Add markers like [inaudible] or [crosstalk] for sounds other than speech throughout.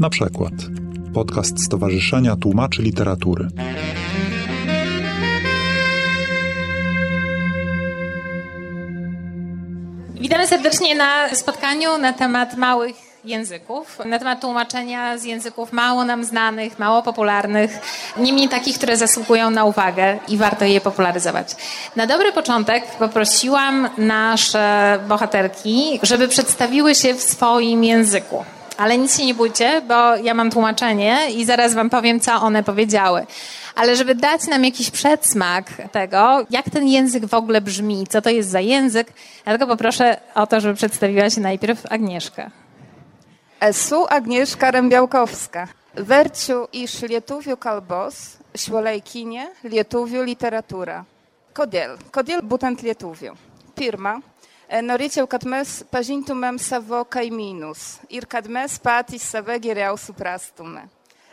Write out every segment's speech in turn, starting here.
Na przykład podcast Stowarzyszenia Tłumaczy Literatury. Witamy serdecznie na spotkaniu na temat małych języków, na temat tłumaczenia z języków mało nam znanych, mało popularnych, niemniej takich, które zasługują na uwagę i warto je popularyzować. Na dobry początek poprosiłam nasze bohaterki, żeby przedstawiły się w swoim języku. Ale nic się nie bójcie, bo ja mam tłumaczenie i zaraz wam powiem, co one powiedziały. Ale żeby dać nam jakiś przedsmak tego, jak ten język w ogóle brzmi, co to jest za język, dlatego poproszę o to, żeby przedstawiła się najpierw Agnieszka. Esu Agnieszka Rębiałkowska. Verčiu iš lietuvių kalbos šiuolaikinė lietuvių literatūra. Kodėl? Kodėl būtent lietuvių? Pirma, e, norėčiau, kad mes pažintumėm savo kaimynus ir kad mes patys save geriau suprastume.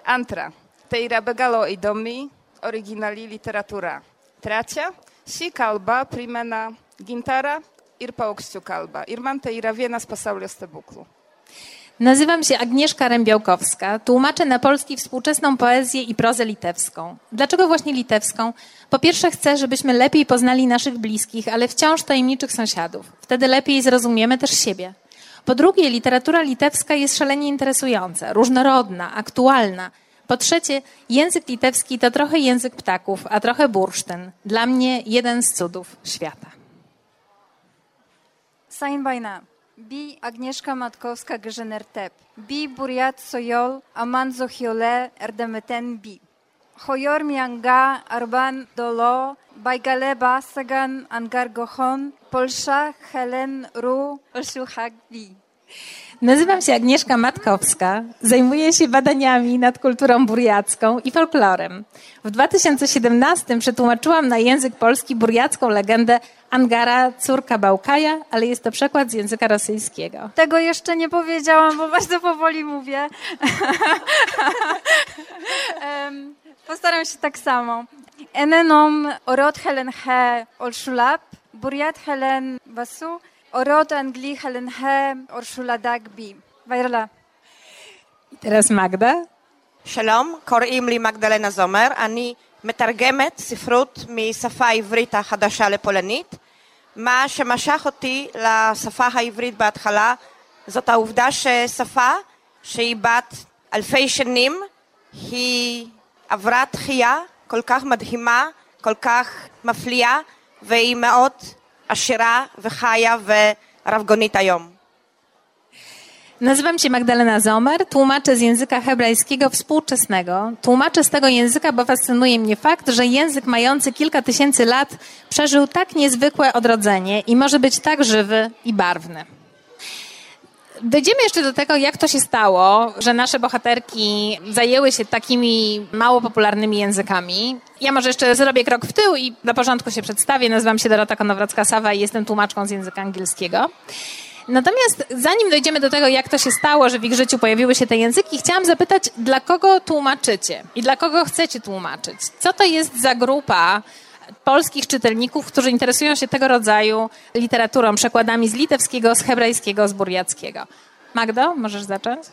Antra, tai yra be galo įdomi, originali literatūra. Trečia, ši kalba primena gintarą ir paukščių kalbą. Ir man tai yra vienas pasaulio stebuklų. Nazywam się Agnieszka Rębiałkowska, tłumaczę na polski współczesną poezję i prozę litewską. Dlaczego właśnie litewską? Po pierwsze chcę, żebyśmy lepiej poznali naszych bliskich, ale wciąż tajemniczych sąsiadów. Wtedy lepiej zrozumiemy też siebie. Po drugie, literatura litewska jest szalenie interesująca, różnorodna, aktualna. Po trzecie, język litewski to trochę język ptaków, a trochę bursztyn. Dla mnie jeden z cudów świata. Sain Baina. Bi Agnieszka Matkowska Geżenertep. Bi Buriat Sojol Amanzo Hiole Erdemeten Bi. Hoyor Mianga Arban Dolo Bajgaleba Sagan Angar Gohon Polsza Helen Ru Olszuchak Bi. Nazywam się Agnieszka Matkowska, zajmuję się badaniami nad kulturą burjacką i folklorem. W 2017 przetłumaczyłam na język polski burjacką legendę Angara, córka Bałkaja, ale jest to przekład z języka rosyjskiego. Tego jeszcze nie powiedziałam, bo bardzo powoli mówię. Postaram się tak samo. Enenom orod Helen He Olszulap, Buriat Helen Basu, orod Angli Helen He Orszuladagbi. Bi. Wajrla. Teraz Magda. שלום, קוראים לי מגדלנה זומר, אני מתרגמת ספרות משפה העברית החדשה לפולנית, מה שמשך אותי לשפה העברית בהתחלה זאת העובדה ששפה שהיא בת אלפי שנים, היא עברה תחייה כל כך מדהימה, כל כך מפליאה, והיא מאוד עשירה וחיה ורבגונית היום. Nazywam się Magdalena Zomer, tłumaczę z języka hebrajskiego współczesnego. Tłumaczę z tego języka, bo fascynuje mnie fakt, że język mający kilka tysięcy lat przeżył tak niezwykłe odrodzenie i może być tak żywy i barwny. Dojdziemy jeszcze do tego, jak to się stało, że nasze bohaterki zajęły się takimi mało popularnymi językami. Ja może jeszcze zrobię krok w tył i na porządku się przedstawię. Nazywam się Dorota Konowrocka-Sawa i jestem tłumaczką z języka angielskiego. Natomiast zanim dojdziemy do tego, jak to się stało, że w ich życiu pojawiły się te języki, chciałam zapytać, dla kogo tłumaczycie i dla kogo chcecie tłumaczyć? Co to jest za grupa polskich czytelników, którzy interesują się tego rodzaju literaturą, przekładami z litewskiego, z hebrajskiego, z burjackiego? Magdo, możesz zacząć?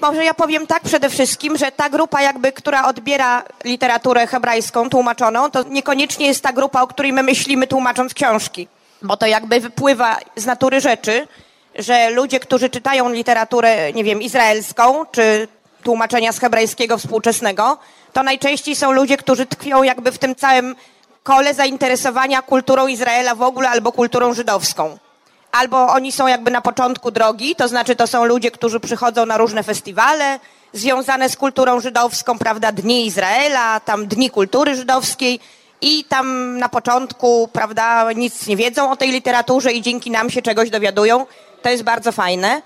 Może ja powiem tak przede wszystkim, że ta grupa jakby, która odbiera literaturę hebrajską tłumaczoną, to niekoniecznie jest ta grupa, o której my myślimy tłumacząc książki. Bo to jakby wypływa z natury rzeczy, że ludzie, którzy czytają literaturę, nie wiem, izraelską, czy tłumaczenia z hebrajskiego współczesnego, to najczęściej są ludzie, którzy tkwią jakby w tym całym kole zainteresowania kulturą Izraela w ogóle albo kulturą żydowską. Albo oni są jakby na początku drogi, to znaczy to są ludzie, którzy przychodzą na różne festiwale związane z kulturą żydowską, prawda, Dni Izraela, tam Dni Kultury Żydowskiej i tam na początku, prawda, nic nie wiedzą o tej literaturze i dzięki nam się czegoś dowiadują. To jest bardzo fajne.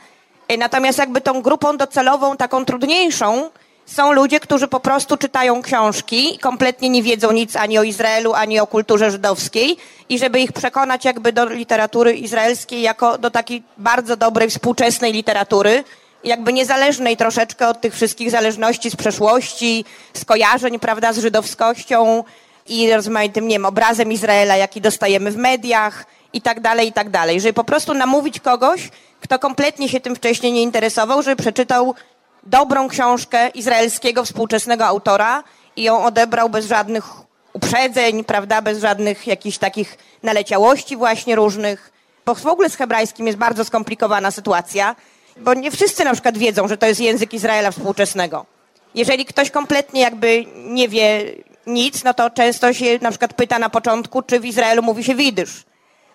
E, Natomiast jakby tą grupą docelową, taką trudniejszą, są ludzie, którzy po prostu czytają książki, kompletnie nie wiedzą nic ani o Izraelu, ani o kulturze żydowskiej i żeby ich przekonać jakby do literatury izraelskiej jako do takiej bardzo dobrej, współczesnej literatury, jakby niezależnej troszeczkę od tych wszystkich zależności z przeszłości, skojarzeń, prawda, z żydowskością i rozmaitym, nie wiem, obrazem Izraela, jaki dostajemy w mediach i tak dalej, i tak dalej. Żeby po prostu namówić kogoś, kto kompletnie się tym wcześniej nie interesował, żeby przeczytał dobrą książkę izraelskiego współczesnego autora i ją odebrał bez żadnych uprzedzeń, prawda, bez żadnych jakichś takich naleciałości właśnie różnych. Bo w ogóle z hebrajskim jest bardzo skomplikowana sytuacja, bo nie wszyscy na przykład wiedzą, że to jest język Izraela współczesnego. Jeżeli ktoś kompletnie jakby nie wie nic, no to często się na przykład pyta na początku, czy w Izraelu mówi się widysz,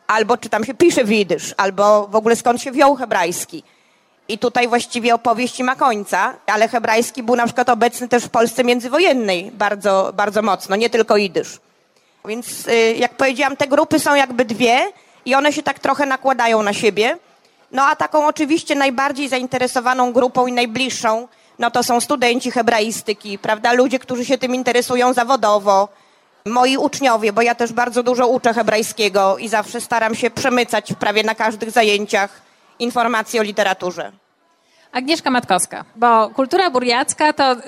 albo czy tam się pisze widysz, albo w ogóle skąd się wziął hebrajski. I tutaj właściwie opowieść ma końca, ale hebrajski był na przykład obecny też w Polsce międzywojennej bardzo, bardzo mocno, nie tylko idysz. Więc y, jak powiedziałam, te grupy są jakby dwie i one się tak trochę nakładają na siebie. No a taką oczywiście najbardziej zainteresowaną grupą i najbliższą, no to są studenci hebraistyki, prawda? Ludzie, którzy się tym interesują zawodowo, moi uczniowie, bo ja też bardzo dużo uczę hebrajskiego i zawsze staram się przemycać prawie na każdych zajęciach informacji o literaturze. Agnieszka Matkowska, bo kultura burjacka to y,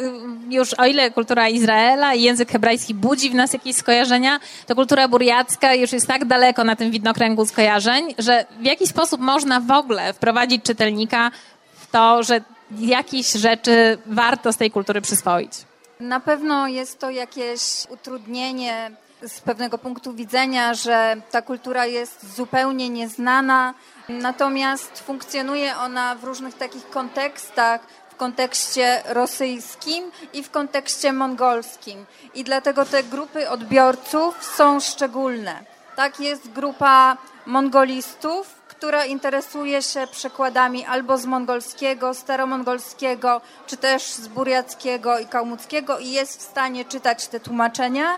już o ile kultura Izraela i język hebrajski budzi w nas jakieś skojarzenia, to kultura burjacka już jest tak daleko na tym widnokręgu skojarzeń, że w jaki sposób można w ogóle wprowadzić czytelnika w to, że jakieś rzeczy warto z tej kultury przyswoić? Na pewno jest to jakieś utrudnienie z pewnego punktu widzenia, że ta kultura jest zupełnie nieznana, natomiast funkcjonuje ona w różnych takich kontekstach, w kontekście rosyjskim i w kontekście mongolskim. I dlatego te grupy odbiorców są szczególne. Tak jest grupa mongolistów, która interesuje się przekładami albo z mongolskiego, staromongolskiego, czy też z buriackiego i kałmuckiego i jest w stanie czytać te tłumaczenia.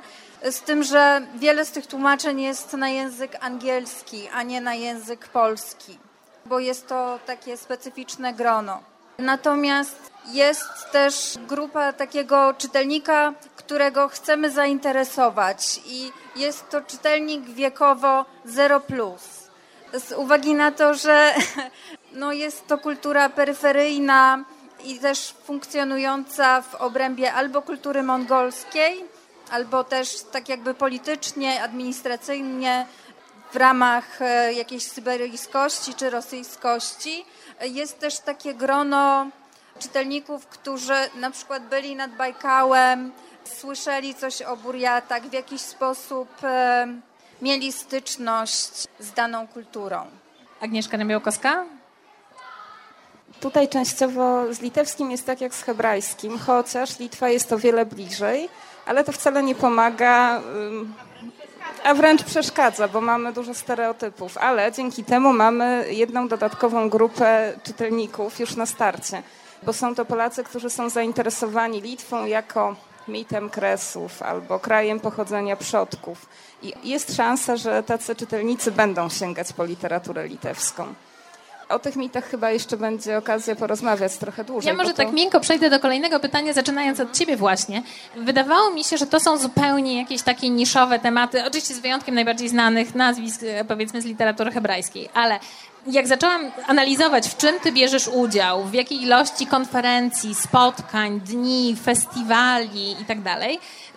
Z tym, że wiele z tych tłumaczeń jest na język angielski, a nie na język polski, bo jest to takie specyficzne grono. Natomiast jest też grupa takiego czytelnika, którego chcemy zainteresować i jest to czytelnik wiekowo 0+. Z uwagi na to, że [laughs] no jest to kultura peryferyjna i też funkcjonująca w obrębie albo kultury mongolskiej, albo też tak jakby politycznie, administracyjnie w ramach e, jakiejś syberyjskości czy rosyjskości. Jest też takie grono czytelników, którzy na przykład byli nad Bajkałem, słyszeli coś o Burjatach, w jakiś sposób e, mieli styczność z daną kulturą. Agnieszka Niebiałkowska? Tutaj częściowo z litewskim jest tak jak z hebrajskim, chociaż Litwa jest o wiele bliżej ale to wcale nie pomaga, a wręcz przeszkadza, bo mamy dużo stereotypów, ale dzięki temu mamy jedną dodatkową grupę czytelników już na starcie, bo są to Polacy, którzy są zainteresowani Litwą jako mitem kresów albo krajem pochodzenia przodków. I jest szansa, że tacy czytelnicy będą sięgać po literaturę litewską o tych mitach chyba jeszcze będzie okazja porozmawiać trochę dłużej. Ja może to... tak miękko przejdę do kolejnego pytania, zaczynając od ciebie właśnie. Wydawało mi się, że to są zupełnie jakieś takie niszowe tematy, oczywiście z wyjątkiem najbardziej znanych nazwisk, e, powiedzmy z literatury hebrajskiej, ale jak zaczęłam analizować, w czym ty bierzesz udział, w jakiej ilości konferencji, spotkań, dni, festiwali i tak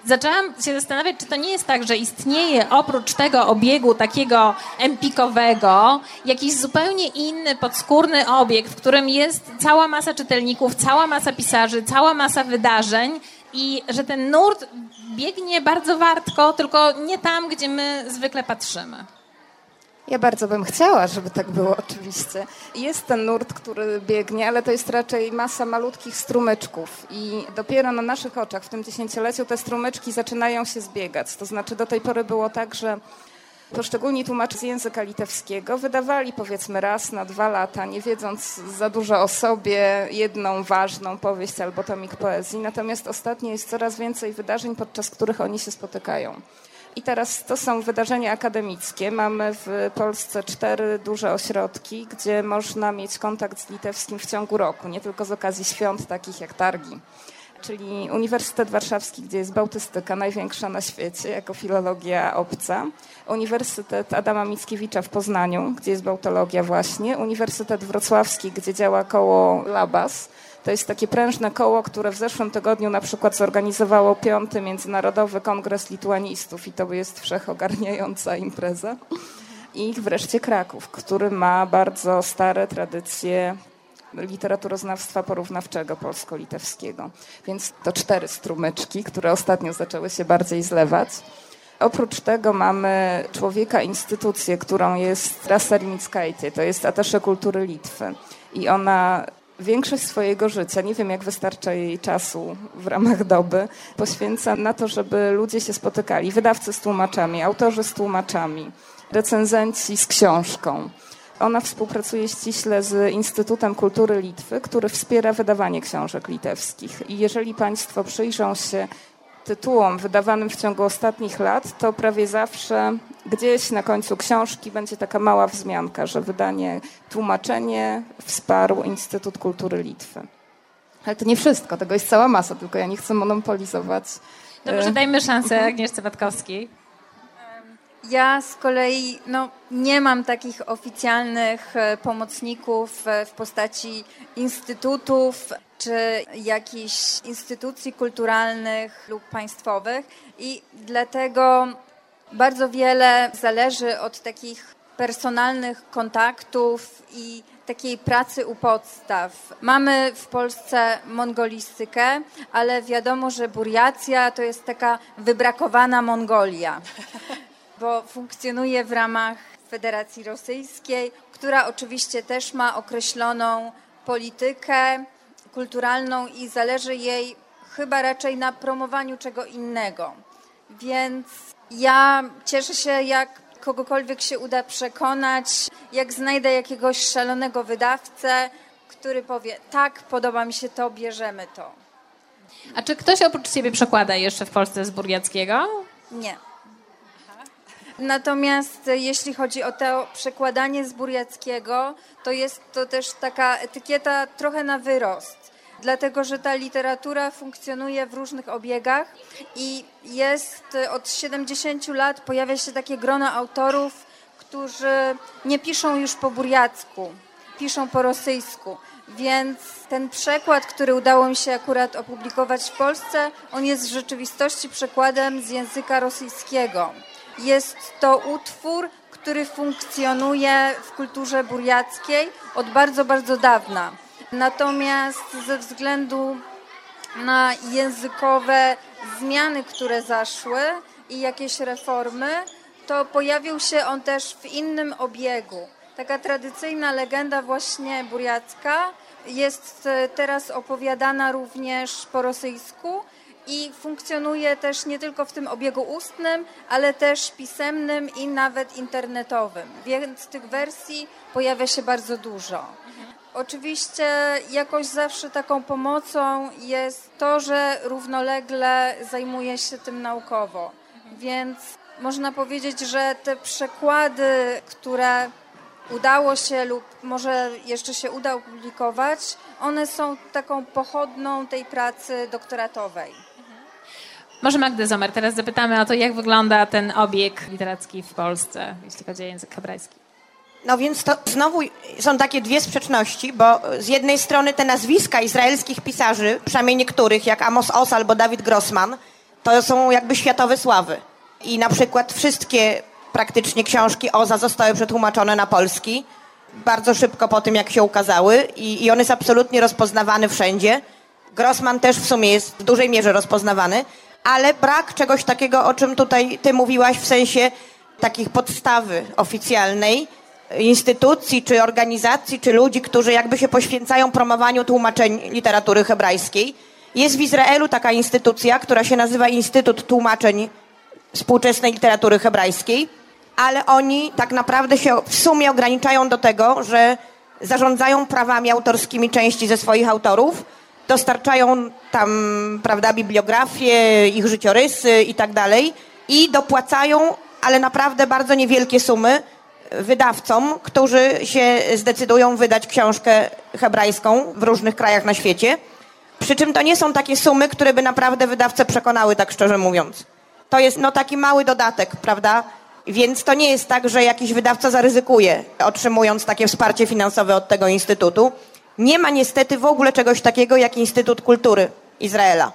zaczęłam się zastanawiać, czy to nie jest tak, że istnieje oprócz tego obiegu takiego empikowego jakiś zupełnie inny, podskórny obiekt, w którym jest cała masa czytelników, cała masa pisarzy, cała masa wydarzeń i że ten nurt biegnie bardzo wartko, tylko nie tam, gdzie my zwykle patrzymy. Ja bardzo bym chciała, żeby tak było oczywiście. Jest ten nurt, który biegnie, ale to jest raczej masa malutkich strumyczków i dopiero na naszych oczach w tym dziesięcioleciu te strumyczki zaczynają się zbiegać. To znaczy do tej pory było tak, że poszczególni tłumacze z języka litewskiego wydawali powiedzmy raz na dwa lata, nie wiedząc za dużo o sobie, jedną ważną powieść albo tomik poezji. Natomiast ostatnio jest coraz więcej wydarzeń, podczas których oni się spotykają. I teraz to są wydarzenia akademickie. Mamy w Polsce cztery duże ośrodki, gdzie można mieć kontakt z litewskim w ciągu roku, nie tylko z okazji świąt takich jak targi. Czyli Uniwersytet Warszawski, gdzie jest bałtystyka największa na świecie jako filologia obca. Uniwersytet Adama Mickiewicza w Poznaniu, gdzie jest bałtologia właśnie. Uniwersytet Wrocławski, gdzie działa koło Labas to jest takie prężne koło, które w zeszłym tygodniu na przykład zorganizowało piąty Międzynarodowy Kongres Lituanistów i to jest wszechogarniająca impreza. I wreszcie Kraków, który ma bardzo stare tradycje literaturoznawstwa porównawczego polsko-litewskiego. Więc to cztery strumyczki, które ostatnio zaczęły się bardziej zlewać. Oprócz tego mamy człowieka, instytucję, którą jest Rasa Rimickaite, to jest atasze kultury Litwy. I ona większość swojego życia, nie wiem jak wystarcza jej czasu w ramach doby, poświęca na to, żeby ludzie się spotykali. Wydawcy z tłumaczami, autorzy z tłumaczami, recenzenci z książką. Ona współpracuje ściśle z Instytutem Kultury Litwy, który wspiera wydawanie książek litewskich. I jeżeli Państwo przyjrzą się tytułom wydawanym w ciągu ostatnich lat, to prawie zawsze gdzieś na końcu książki będzie taka mała wzmianka, że wydanie, tłumaczenie wsparł Instytut Kultury Litwy. Ale to nie wszystko, tego jest cała masa, tylko ja nie chcę monopolizować. Dobrze, dajmy szansę Agnieszce Watkowskiej. Ja z kolei no, nie mam takich oficjalnych e, pomocników e, w postaci instytutów czy jakichś instytucji kulturalnych lub państwowych i dlatego bardzo wiele zależy od takich personalnych kontaktów i takiej pracy u podstaw. Mamy w Polsce mongolistykę, ale wiadomo, że Buriacja to jest taka wybrakowana Mongolia [laughs] bo funkcjonuje w ramach Federacji Rosyjskiej, która oczywiście też ma określoną politykę kulturalną i zależy jej chyba raczej na promowaniu czego innego. Więc ja cieszę się, jak kogokolwiek się uda przekonać, jak znajdę jakiegoś szalonego wydawcę, który powie: Tak, podoba mi się to, bierzemy to. A czy ktoś oprócz ciebie przekłada jeszcze w Polsce z burgiackiego? Nie. Natomiast jeśli chodzi o to przekładanie z burjackiego, to jest to też taka etykieta trochę na wyrost. Dlatego, że ta literatura funkcjonuje w różnych obiegach i jest od 70 lat pojawia się takie grono autorów, którzy nie piszą już po burjacku, piszą po rosyjsku. Więc ten przekład, który udało mi się akurat opublikować w Polsce, on jest w rzeczywistości przekładem z języka rosyjskiego. Jest to utwór, który funkcjonuje w kulturze burjackiej od bardzo, bardzo dawna. Natomiast ze względu na językowe zmiany, które zaszły i jakieś reformy, to pojawił się on też w innym obiegu. Taka tradycyjna legenda właśnie burjacka jest teraz opowiadana również po rosyjsku i funkcjonuje też nie tylko w tym obiegu ustnym, ale też pisemnym i nawet internetowym. Więc tych wersji pojawia się bardzo dużo. Oczywiście jakoś zawsze taką pomocą jest to, że równolegle zajmuję się tym naukowo. Więc można powiedzieć, że te przekłady, które udało się lub może jeszcze się uda opublikować, one są taką pochodną tej pracy doktoratowej. Może Magdę Zomer, teraz zapytamy o to, jak wygląda ten obieg literacki w Polsce, jeśli chodzi o język hebrajski. No więc to znowu są takie dwie sprzeczności, bo z jednej strony te nazwiska izraelskich pisarzy, przynajmniej niektórych, jak Amos Oz albo Dawid Grossman, to są jakby światowe sławy. I na przykład wszystkie praktycznie książki Oza zostały przetłumaczone na polski bardzo szybko po tym, jak się ukazały i, i on jest absolutnie rozpoznawany wszędzie. Grossman też w sumie jest w dużej mierze rozpoznawany ale brak czegoś takiego, o czym tutaj ty mówiłaś, w sensie takich podstawy oficjalnej instytucji, czy organizacji, czy ludzi, którzy jakby się poświęcają promowaniu tłumaczeń literatury hebrajskiej. Jest w Izraelu taka instytucja, która się nazywa Instytut Tłumaczeń Współczesnej Literatury Hebrajskiej, ale oni tak naprawdę się w sumie ograniczają do tego, że zarządzają prawami autorskimi części ze swoich autorów, dostarczają tam, prawda, bibliografie, ich życiorysy i tak dalej i dopłacają, ale naprawdę bardzo niewielkie sumy wydawcom, którzy się zdecydują wydać książkę hebrajską w różnych krajach na świecie. Przy czym to nie są takie sumy, które by naprawdę wydawcę przekonały, tak szczerze mówiąc. To jest no taki mały dodatek, prawda? Więc to nie jest tak, że jakiś wydawca zaryzykuje, otrzymując takie wsparcie finansowe od tego instytutu. Nie ma niestety w ogóle czegoś takiego jak Instytut Kultury Izraela.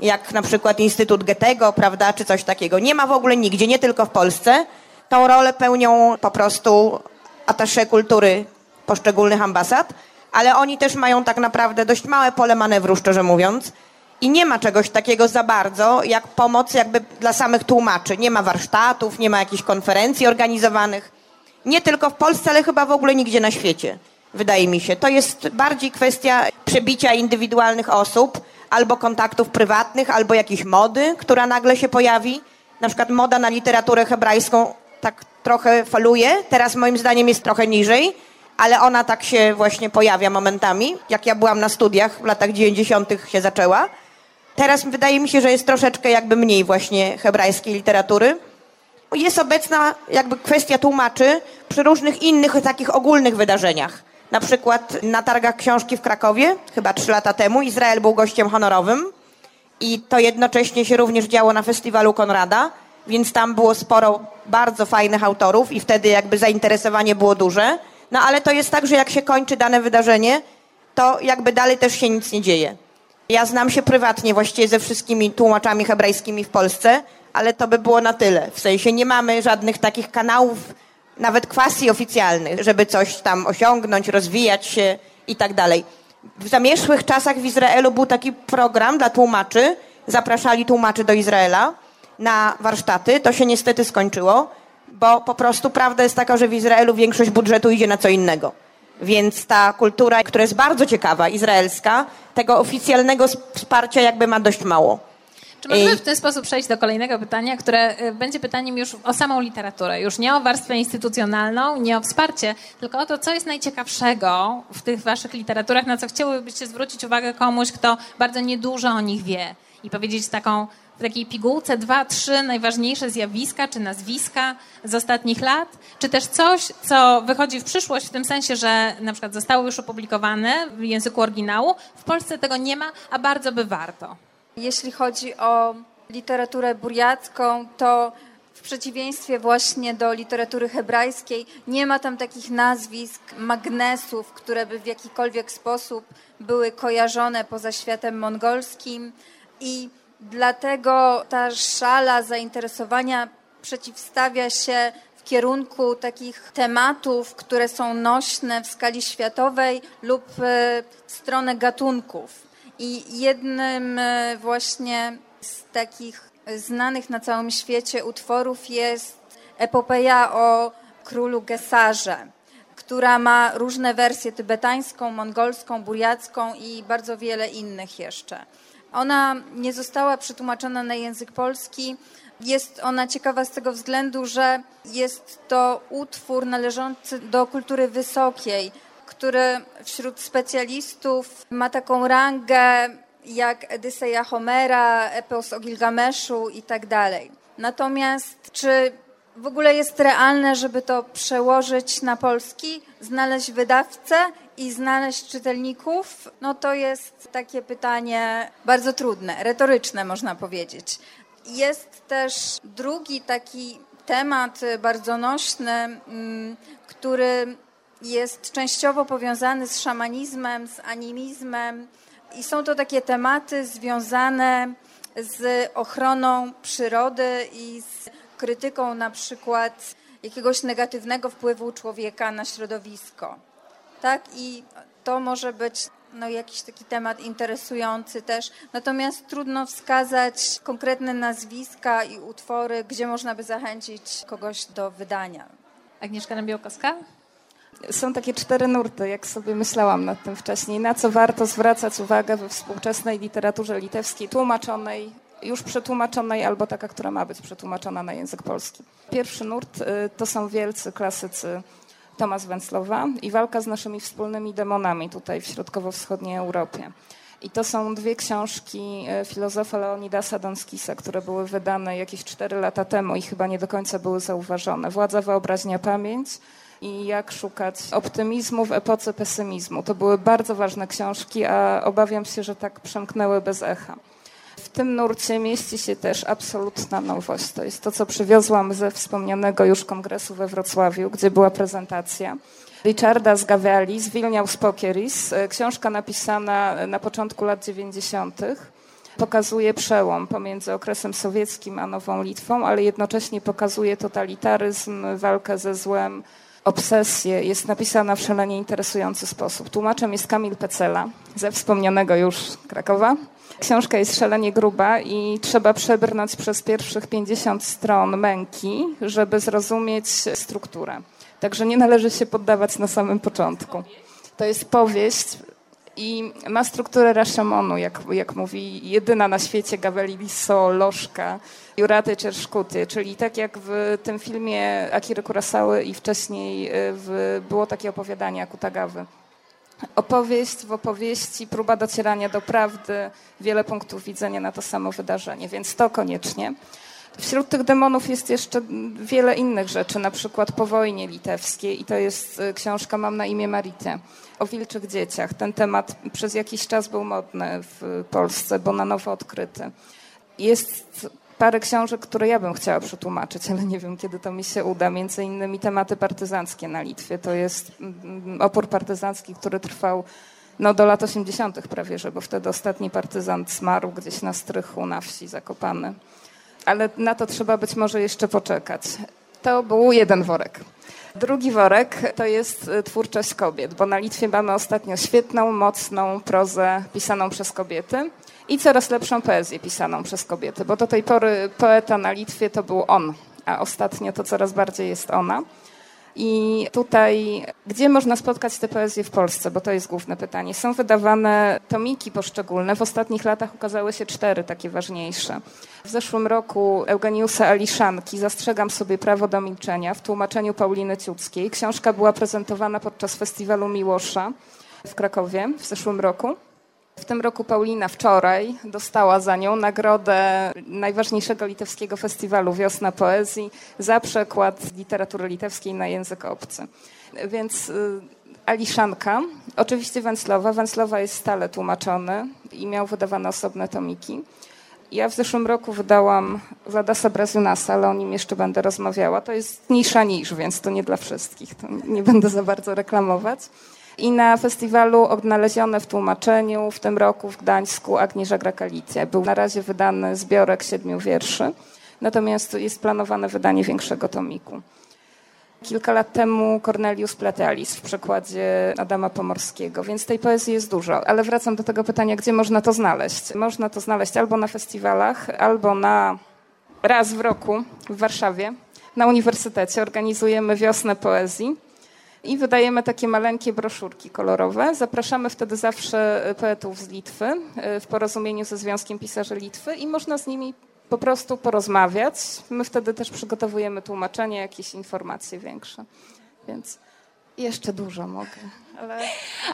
Jak na przykład Instytut Goethego, prawda, czy coś takiego. Nie ma w ogóle nigdzie, nie tylko w Polsce. Tą rolę pełnią po prostu atasze kultury poszczególnych ambasad. ale oni też mają tak naprawdę dość małe pole manewru, szczerze mówiąc. I nie ma czegoś takiego za bardzo, jak pomoc jakby dla samych tłumaczy. Nie ma warsztatów, nie ma jakichś konferencji organizowanych. Nie tylko w Polsce, ale chyba w ogóle nigdzie na świecie, wydaje mi się. To jest bardziej kwestia przebicia indywidualnych osób, albo kontaktów prywatnych, albo jakiejś mody, która nagle się pojawi. Na przykład moda na literaturę hebrajską tak trochę faluje. Teraz moim zdaniem jest trochę niżej, ale ona tak się właśnie pojawia momentami. Jak ja byłam na studiach w latach 90. się zaczęła. Teraz wydaje mi się, że jest troszeczkę jakby mniej właśnie hebrajskiej literatury. Jest obecna jakby kwestia tłumaczy przy różnych innych takich ogólnych wydarzeniach. Na przykład na targach książki w Krakowie, chyba trzy lata temu, Izrael był gościem honorowym i to jednocześnie się również działo na festiwalu Konrada, więc tam było sporo bardzo fajnych autorów i wtedy jakby zainteresowanie było duże. No ale to jest tak, że jak się kończy dane wydarzenie, to jakby dalej też się nic nie dzieje. Ja znam się prywatnie właściwie ze wszystkimi tłumaczami hebrajskimi w Polsce, ale to by było na tyle. W sensie nie mamy żadnych takich kanałów, nawet kwasji oficjalnych, żeby coś tam osiągnąć, rozwijać się i tak dalej. W zamierzchłych czasach w Izraelu był taki program dla tłumaczy. Zapraszali tłumaczy do Izraela na warsztaty. To się niestety skończyło, bo po prostu prawda jest taka, że w Izraelu większość budżetu idzie na co innego. Więc ta kultura, która jest bardzo ciekawa, izraelska, tego oficjalnego wsparcia jakby ma dość mało. Czy możemy w ten sposób przejść do kolejnego pytania, które y, będzie pytaniem już o samą literaturę, już nie o warstwę instytucjonalną, nie o wsparcie, tylko o to, co jest najciekawszego w tych waszych literaturach, na co chciałybyście zwrócić uwagę komuś, kto bardzo niedużo o nich wie i powiedzieć taką w takiej pigułce dwa, trzy najważniejsze zjawiska czy nazwiska z ostatnich lat, czy też coś, co wychodzi w przyszłość w tym sensie, że na przykład zostało już opublikowane w języku oryginału, w Polsce tego nie ma, a bardzo by warto. Jeśli chodzi o literaturę buriacką, to w przeciwieństwie właśnie do literatury hebrajskiej, nie ma tam takich nazwisk, magnesów, które by w jakikolwiek sposób były kojarzone poza światem mongolskim i dlatego ta szala zainteresowania przeciwstawia się w kierunku takich tematów, które są nośne w skali światowej lub e, w stronę gatunków. I jednym e, właśnie z takich znanych na całym świecie utworów jest epopeja o królu Gesarze, która ma różne wersje tybetańską, mongolską, buriacką i bardzo wiele innych jeszcze. Ona nie została przetłumaczona na język polski. Jest ona ciekawa z tego względu, że jest to utwór należący do kultury wysokiej, który wśród specjalistów ma taką rangę jak Edyseja Homera, Epos o Gilgameszu i tak dalej. Natomiast czy w ogóle jest realne, żeby to przełożyć na polski, znaleźć wydawcę i znaleźć czytelników? No to jest takie pytanie bardzo trudne, retoryczne można powiedzieć. Jest też drugi taki temat bardzo nośny, mm, który jest częściowo powiązany z szamanizmem, z animizmem i są to takie tematy związane z ochroną przyrody i z krytyką na przykład jakiegoś negatywnego wpływu człowieka na środowisko. Tak i to może być no, jakiś taki temat interesujący też. Natomiast trudno wskazać konkretne nazwiska i utwory, gdzie można by zachęcić kogoś do wydania. Agnieszka Nabiołkowska? Są takie cztery nurty, jak sobie myślałam nad tym wcześniej, na co warto zwracać uwagę we współczesnej literaturze litewskiej, tłumaczonej, już przetłumaczonej albo taka, która ma być przetłumaczona na język polski. Pierwszy nurt y, to są wielcy klasycy Tomasz Węclowa i walka z naszymi wspólnymi demonami tutaj w środkowo-wschodniej Europie. I to są dwie książki y, filozofa Leonidasa Donskisa, które były wydane jakieś cztery lata temu i chyba nie do końca były zauważone. Władza, wyobraźnia, pamięć i jak szukać optymizmu w epoce pesymizmu. To były bardzo ważne książki, a obawiam się, że tak przemknęły bez echa. Tym nurcie mieści się też absolutna nowość. To jest to, co przywiozłam ze wspomnianego już kongresu we Wrocławiu, gdzie była prezentacja. Richarda z Gavelli z Pokeris, książka napisana na początku lat 90. Pokazuje przełom pomiędzy okresem sowieckim a nową Litwą, ale jednocześnie pokazuje totalitaryzm, walkę ze złem, obsesję jest napisana w szalenie interesujący sposób. Tłumaczem jest Kamil Pecela ze wspomnianego już Krakowa. Książka jest szalenie gruba i trzeba przebrnąć przez pierwszych 50 stron męki, żeby zrozumieć strukturę. Także nie należy się poddawać na samym początku. To jest powieść i ma strukturę Rashomonu, jak, jak mówi jedyna na świecie Gaweliso, Lożka, Juraty Czerszkuty, czyli tak jak w tym filmie Akiry Kurosały i wcześniej y, w, było takie opowiadanie Akutagawy. Opowieść w opowieści, próba docierania do prawdy, wiele punktów widzenia na to samo wydarzenie, więc to koniecznie. Wśród tych demonów jest jeszcze wiele innych rzeczy, na przykład po wojnie litewskiej i to jest y, książka Mam na imię Maritę o wilczych dzieciach. Ten temat przez jakiś czas był modny w Polsce, bo na nowo odkryty. Jest parę książek, które ja bym chciała przetłumaczyć, ale nie wiem, kiedy to mi się uda. Między innymi tematy partyzanckie na Litwie. To jest mm, opór partyzancki, który trwał no, do lat 80. prawie, że, bo wtedy ostatni partyzant zmarł gdzieś na strychu na wsi zakopany ale na to trzeba być może jeszcze poczekać. To był jeden worek. Drugi worek to jest y, twórczość kobiet, bo na Litwie mamy ostatnio świetną, mocną prozę pisaną przez kobiety i coraz lepszą poezję pisaną przez kobiety, bo do tej pory poeta na Litwie to był on, a ostatnio to coraz bardziej jest ona. I tutaj, gdzie można spotkać tę poezję w Polsce, bo to jest główne pytanie. Są wydawane tomiki poszczególne. W ostatnich latach ukazały się cztery takie ważniejsze. W zeszłym roku Eugeniusa Aliszanki Zastrzegam sobie prawo do milczenia w tłumaczeniu Pauliny Ciuckiej. Książka była prezentowana podczas festiwalu Miłosza w Krakowie w zeszłym roku. W tym roku Paulina wczoraj dostała za nią nagrodę najważniejszego litewskiego festiwalu Wiosna Poezji za przekład literatury litewskiej na język obcy. Więc y, Aliszanka, oczywiście Węclowa. Węclowa jest stale tłumaczony i miał wydawane osobne tomiki. Ja w zeszłym roku wydałam Wladasa Brazunasa, ale o nim jeszcze będę rozmawiała. To jest mniejsza niż, więc to nie dla wszystkich. To nie będę za bardzo reklamować. I na festiwalu odnalezione w tłumaczeniu w tym roku w Gdańsku Agnieszka Grakalicja. Był na razie wydany zbiorek siedmiu wierszy, natomiast jest planowane wydanie większego tomiku. Kilka lat temu Cornelius Platealis w przekładzie Adama Pomorskiego, więc tej poezji jest dużo. Ale wracam do tego pytania, gdzie można to znaleźć? Można to znaleźć albo na festiwalach, albo na raz w roku w Warszawie. Na uniwersytecie organizujemy wiosnę poezji i wydajemy takie maleńkie broszurki kolorowe. Zapraszamy wtedy zawsze poetów z Litwy e, w porozumieniu ze Związkiem Pisarzy Litwy i można z nimi po prostu porozmawiać. My wtedy też przygotowujemy tłumaczenie, jakieś informacje większe. Więc jeszcze dużo mogę. Ale...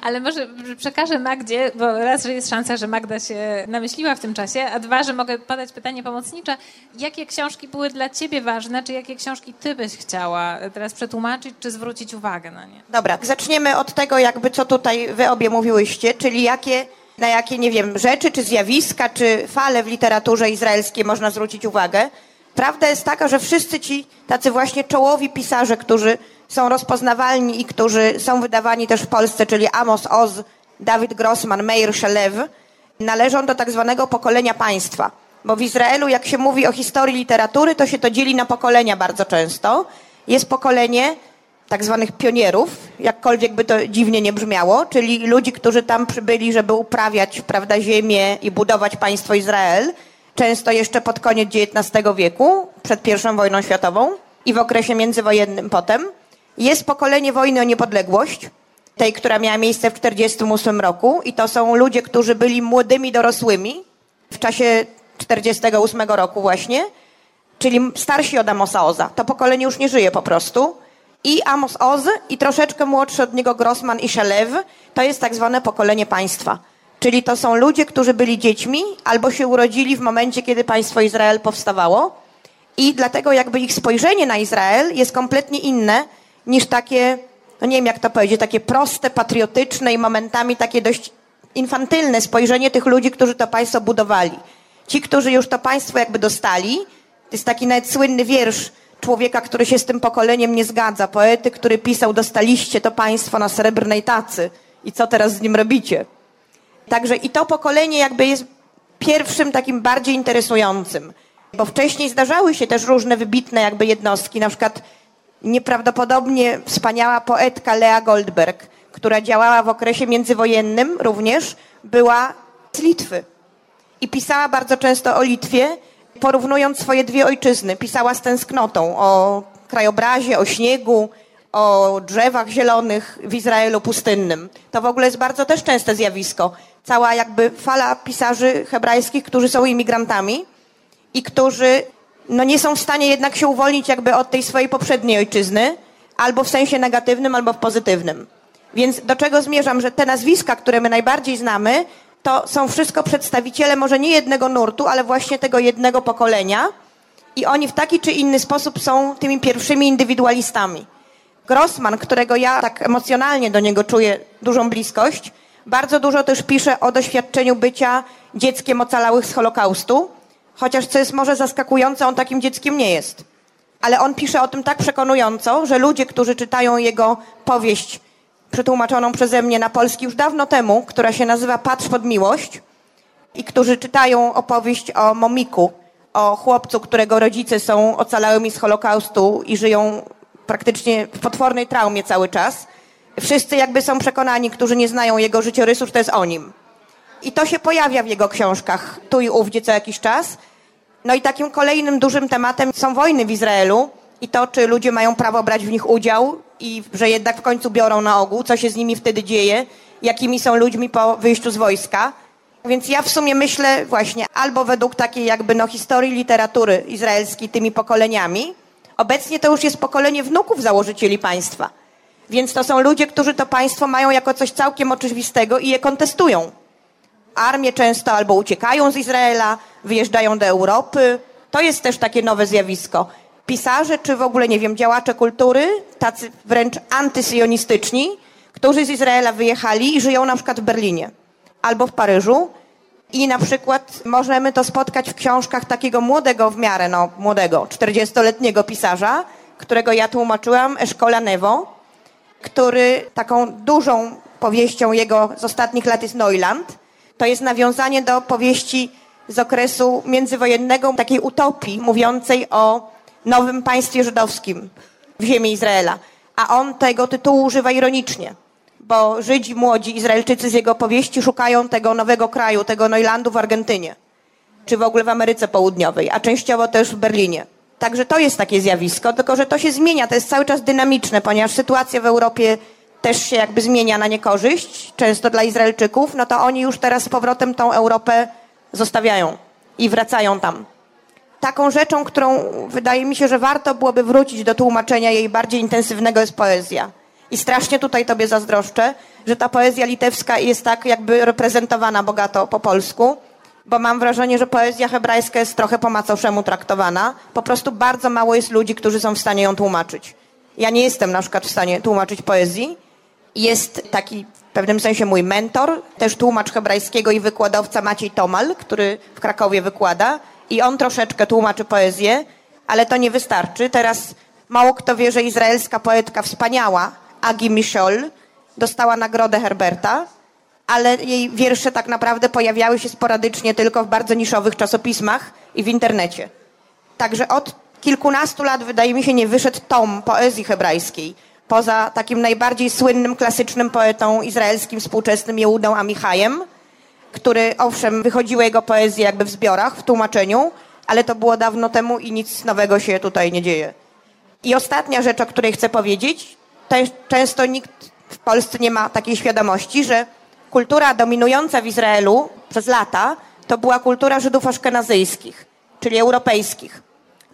ale może przekażę Magdzie, bo raz, że jest szansa, że Magda się namyśliła w tym czasie, a dwa, że mogę podać pytanie pomocnicze. Jakie książki były dla ciebie ważne, czy jakie książki ty byś chciała teraz przetłumaczyć, czy zwrócić uwagę na nie? Dobra, zaczniemy od tego jakby, co tutaj wy obie mówiłyście, czyli jakie na jakie, nie wiem, rzeczy, czy zjawiska, czy fale w literaturze izraelskiej można zwrócić uwagę. Prawda jest taka, że wszyscy ci tacy właśnie czołowi pisarze, którzy są rozpoznawalni i którzy są wydawani też w Polsce, czyli Amos Oz, Dawid Grossman, Meir Shalev, należą do tak zwanego pokolenia państwa. Bo w Izraelu, jak się mówi o historii literatury, to się to dzieli na pokolenia bardzo często. Jest pokolenie tak zwanych pionierów, jakkolwiek by to dziwnie nie brzmiało, czyli ludzi, którzy tam przybyli, żeby uprawiać prawda, ziemię i budować państwo Izrael, często jeszcze pod koniec XIX wieku, przed I wojną światową i w okresie międzywojennym potem. Jest pokolenie wojny o niepodległość, tej, która miała miejsce w 1948 roku i to są ludzie, którzy byli młodymi dorosłymi w czasie 1948 roku właśnie, czyli starsi od Amosa Oza. To pokolenie już nie żyje po prostu i Amos Oz i troszeczkę młodszy od niego Grossman i Shalev, to jest tak zwane pokolenie państwa. Czyli to są ludzie, którzy byli dziećmi albo się urodzili w momencie, kiedy państwo Izrael powstawało i dlatego jakby ich spojrzenie na Izrael jest kompletnie inne niż takie, no nie wiem jak to powiedzieć, takie proste, patriotyczne i momentami takie dość infantylne spojrzenie tych ludzi, którzy to państwo budowali. Ci, którzy już to państwo jakby dostali, to jest taki nawet słynny wiersz człowieka, który się z tym pokoleniem nie zgadza, poety, który pisał, dostaliście to państwo na srebrnej tacy i co teraz z nim robicie? Także i to pokolenie jakby jest pierwszym takim bardziej interesującym, bo wcześniej zdarzały się też różne wybitne jakby jednostki, na przykład nieprawdopodobnie wspaniała poetka Lea Goldberg, która działała w okresie międzywojennym również, była z Litwy. I pisała bardzo często o Litwie, porównując swoje dwie ojczyzny. Pisała z tęsknotą o krajobrazie, o śniegu, o drzewach zielonych w Izraelu pustynnym. To w ogóle jest bardzo też częste zjawisko. Cała jakby fala pisarzy hebrajskich, którzy są imigrantami i którzy no nie są w stanie jednak się uwolnić jakby od tej swojej poprzedniej ojczyzny, albo w sensie negatywnym, albo w pozytywnym. Więc do czego zmierzam, że te nazwiska, które my najbardziej znamy, to są wszystko przedstawiciele może nie jednego nurtu, ale właśnie tego jednego pokolenia i oni w taki czy inny sposób są tymi pierwszymi indywidualistami. Grossman, którego ja tak emocjonalnie do niego czuję dużą bliskość, bardzo dużo też pisze o doświadczeniu bycia dzieckiem ocalałych z Holokaustu, chociaż co jest może zaskakujące, on takim dzieckiem nie jest. Ale on pisze o tym tak przekonująco, że ludzie, którzy czytają jego powieść przetłumaczoną przeze mnie na polski już dawno temu, która się nazywa Patrz pod miłość i którzy czytają opowieść o Momiku, o chłopcu, którego rodzice są ocalałymi z Holokaustu i żyją praktycznie w potwornej traumie cały czas. Wszyscy jakby są przekonani, którzy nie znają jego życiorysu, że to jest o nim. I to się pojawia w jego książkach tu i ówdzie co jakiś czas. No i takim kolejnym dużym tematem są wojny w Izraelu i to, czy ludzie mają prawo brać w nich udział i że jednak w końcu biorą na ogół, co się z nimi wtedy dzieje, jakimi są ludźmi po wyjściu z wojska. Więc ja w sumie myślę właśnie albo według takiej jakby no historii literatury izraelskiej tymi pokoleniami. Obecnie to już jest pokolenie wnuków założycieli państwa. Więc to są ludzie, którzy to państwo mają jako coś całkiem oczywistego i je kontestują. Armie często albo uciekają z Izraela, wyjeżdżają do Europy. To jest też takie nowe zjawisko. Pisarze, czy w ogóle, nie wiem, działacze kultury, tacy wręcz antysyjonistyczni, którzy z Izraela wyjechali i żyją na przykład w Berlinie albo w Paryżu. I na przykład możemy to spotkać w książkach takiego młodego w miarę, no młodego, 40-letniego pisarza, którego ja tłumaczyłam, Eszkola Nevo, który taką dużą powieścią jego z ostatnich lat jest Neuland. To jest nawiązanie do powieści z okresu międzywojennego, takiej utopii mówiącej o nowym państwie żydowskim w ziemi Izraela. A on tego tytułu używa ironicznie bo Żydzi młodzi, Izraelczycy z jego powieści szukają tego nowego kraju, tego Neulandu w Argentynie, czy w ogóle w Ameryce Południowej, a częściowo też w Berlinie. Także to jest takie zjawisko, tylko że to się zmienia, to jest cały czas dynamiczne, ponieważ sytuacja w Europie też się jakby zmienia na niekorzyść, często dla Izraelczyków, no to oni już teraz z powrotem tą Europę zostawiają i wracają tam. Taką rzeczą, którą wydaje mi się, że warto byłoby wrócić do tłumaczenia jej bardziej intensywnego jest poezja. I strasznie tutaj tobie zazdroszczę, że ta poezja litewska jest tak jakby reprezentowana bogato po polsku, bo mam wrażenie, że poezja hebrajska jest trochę po macoszemu traktowana. Po prostu bardzo mało jest ludzi, którzy są w stanie ją tłumaczyć. Ja nie jestem na przykład w stanie tłumaczyć poezji. Jest taki pewnym sensie mój mentor, też tłumacz hebrajskiego i wykładowca Maciej Tomal, który w Krakowie wykłada i on troszeczkę tłumaczy poezję, ale to nie wystarczy. Teraz mało kto wie, że izraelska poetka wspaniała, Agi Michol dostała nagrodę Herberta, ale jej wiersze tak naprawdę pojawiały się sporadycznie tylko w bardzo niszowych czasopismach i w internecie. Także od kilkunastu lat, wydaje mi się, nie wyszedł tom poezji hebrajskiej. Poza takim najbardziej słynnym, klasycznym poetą izraelskim współczesnym Jehudą Amichajem, który owszem, wychodziły jego poezje jakby w zbiorach, w tłumaczeniu, ale to było dawno temu i nic nowego się tutaj nie dzieje. I ostatnia rzecz, o której chcę powiedzieć, często nikt w Polsce nie ma takiej świadomości, że kultura dominująca w Izraelu przez lata to była kultura Żydów aszkenazyjskich, czyli europejskich.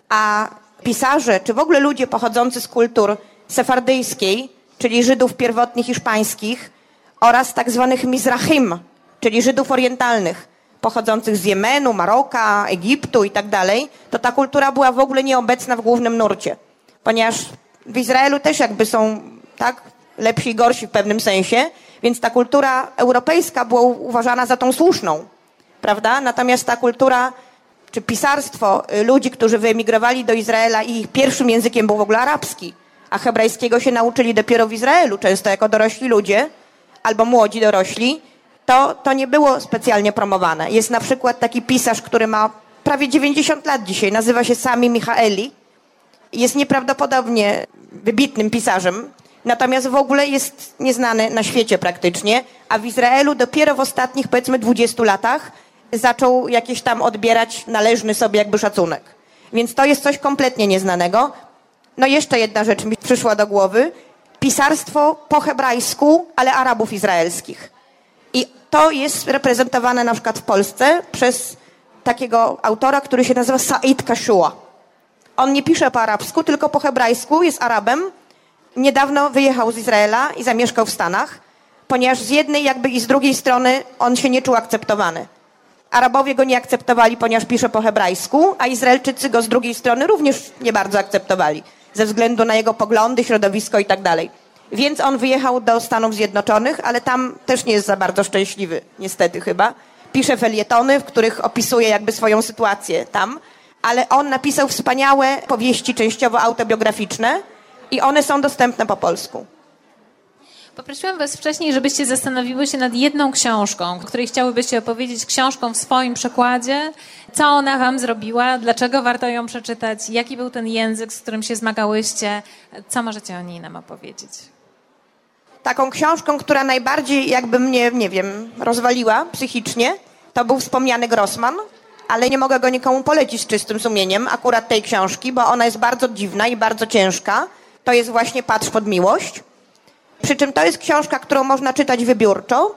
A pisarze, czy w ogóle ludzie pochodzący z kultur sefardyjskiej, czyli Żydów pierwotnych hiszpańskich oraz tak zwanych Mizrahim, czyli Żydów orientalnych, pochodzących z Jemenu, Maroka, Egiptu i tak dalej, to ta kultura była w ogóle nieobecna w głównym nurcie, ponieważ w Izraelu też jakby są tak lepsi i gorsi w pewnym sensie, więc ta kultura europejska była uważana za tą słuszną, prawda? Natomiast ta kultura czy pisarstwo y, ludzi, którzy wyemigrowali do Izraela i ich pierwszym językiem był w ogóle arabski, a hebrajskiego się nauczyli dopiero w Izraelu, często jako dorośli ludzie albo młodzi dorośli, to, to nie było specjalnie promowane. Jest na przykład taki pisarz, który ma prawie 90 lat dzisiaj, nazywa się Sami Michaeli jest nieprawdopodobnie wybitnym pisarzem, natomiast w ogóle jest nieznany na świecie praktycznie, a w Izraelu dopiero w ostatnich powiedzmy 20 latach zaczął jakieś tam odbierać należny sobie jakby szacunek. Więc to jest coś kompletnie nieznanego. No jeszcze jedna rzecz mi przyszła do głowy. Pisarstwo po hebrajsku, ale Arabów izraelskich. I to jest reprezentowane na przykład w Polsce przez takiego autora, który się nazywa Said Kashua. On nie pisze po arabsku, tylko po hebrajsku, jest Arabem. Niedawno wyjechał z Izraela i zamieszkał w Stanach, ponieważ z jednej jakby i z drugiej strony on się nie czuł akceptowany. Arabowie go nie akceptowali, ponieważ pisze po hebrajsku, a Izraelczycy go z drugiej strony również nie bardzo akceptowali, ze względu na jego poglądy, środowisko i tak dalej. Więc on wyjechał do Stanów Zjednoczonych, ale tam też nie jest za bardzo szczęśliwy, niestety chyba. Pisze felietony, w których opisuje jakby swoją sytuację tam, ale on napisał wspaniałe powieści, częściowo autobiograficzne i one są dostępne po polsku. Poprosiłam Was wcześniej, żebyście zastanowiły się nad jedną książką, której chciałybyście opowiedzieć, książką w swoim przekładzie. Co ona Wam zrobiła? Dlaczego warto ją przeczytać? Jaki był ten język, z którym się zmagałyście? Co możecie o niej nam opowiedzieć? Taką książką, która najbardziej jakby mnie, nie wiem, rozwaliła psychicznie, to był wspomniany Grossman, ale nie mogę go nikomu polecić z czystym sumieniem, akurat tej książki, bo ona jest bardzo dziwna i bardzo ciężka. To jest właśnie Patrz pod miłość. Przy czym to jest książka, którą można czytać wybiórczo,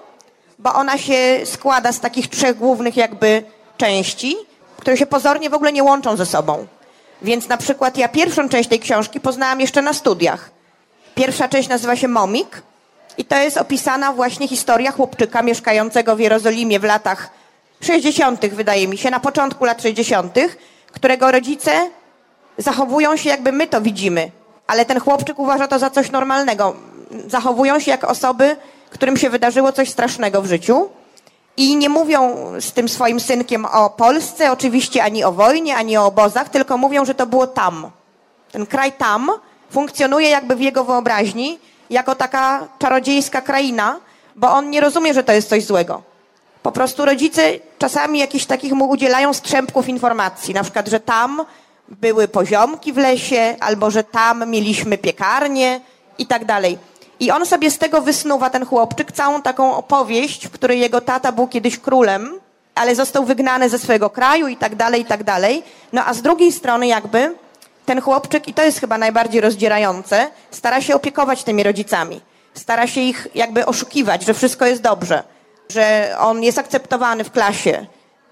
bo ona się składa z takich trzech głównych jakby części, które się pozornie w ogóle nie łączą ze sobą. Więc na przykład ja pierwszą część tej książki poznałam jeszcze na studiach. Pierwsza część nazywa się Momik i to jest opisana właśnie historia chłopczyka mieszkającego w Jerozolimie w latach 60., wydaje mi się, na początku lat 60., którego rodzice zachowują się jakby my to widzimy, ale ten chłopczyk uważa to za coś normalnego zachowują się jak osoby, którym się wydarzyło coś strasznego w życiu i nie mówią z tym swoim synkiem o Polsce, oczywiście ani o wojnie, ani o obozach, tylko mówią, że to było tam. Ten kraj tam funkcjonuje jakby w jego wyobraźni jako taka czarodziejska kraina, bo on nie rozumie, że to jest coś złego. Po prostu rodzice czasami jakichś takich mu udzielają strzępków informacji, na przykład, że tam były poziomki w lesie, albo że tam mieliśmy piekarnię i tak dalej. I on sobie z tego wysnuwa, ten chłopczyk, całą taką opowieść, w której jego tata był kiedyś królem, ale został wygnany ze swojego kraju i tak dalej, i tak dalej. No a z drugiej strony jakby ten chłopczyk, i to jest chyba najbardziej rozdzierające, stara się opiekować tymi rodzicami. Stara się ich jakby oszukiwać, że wszystko jest dobrze, że on jest akceptowany w klasie,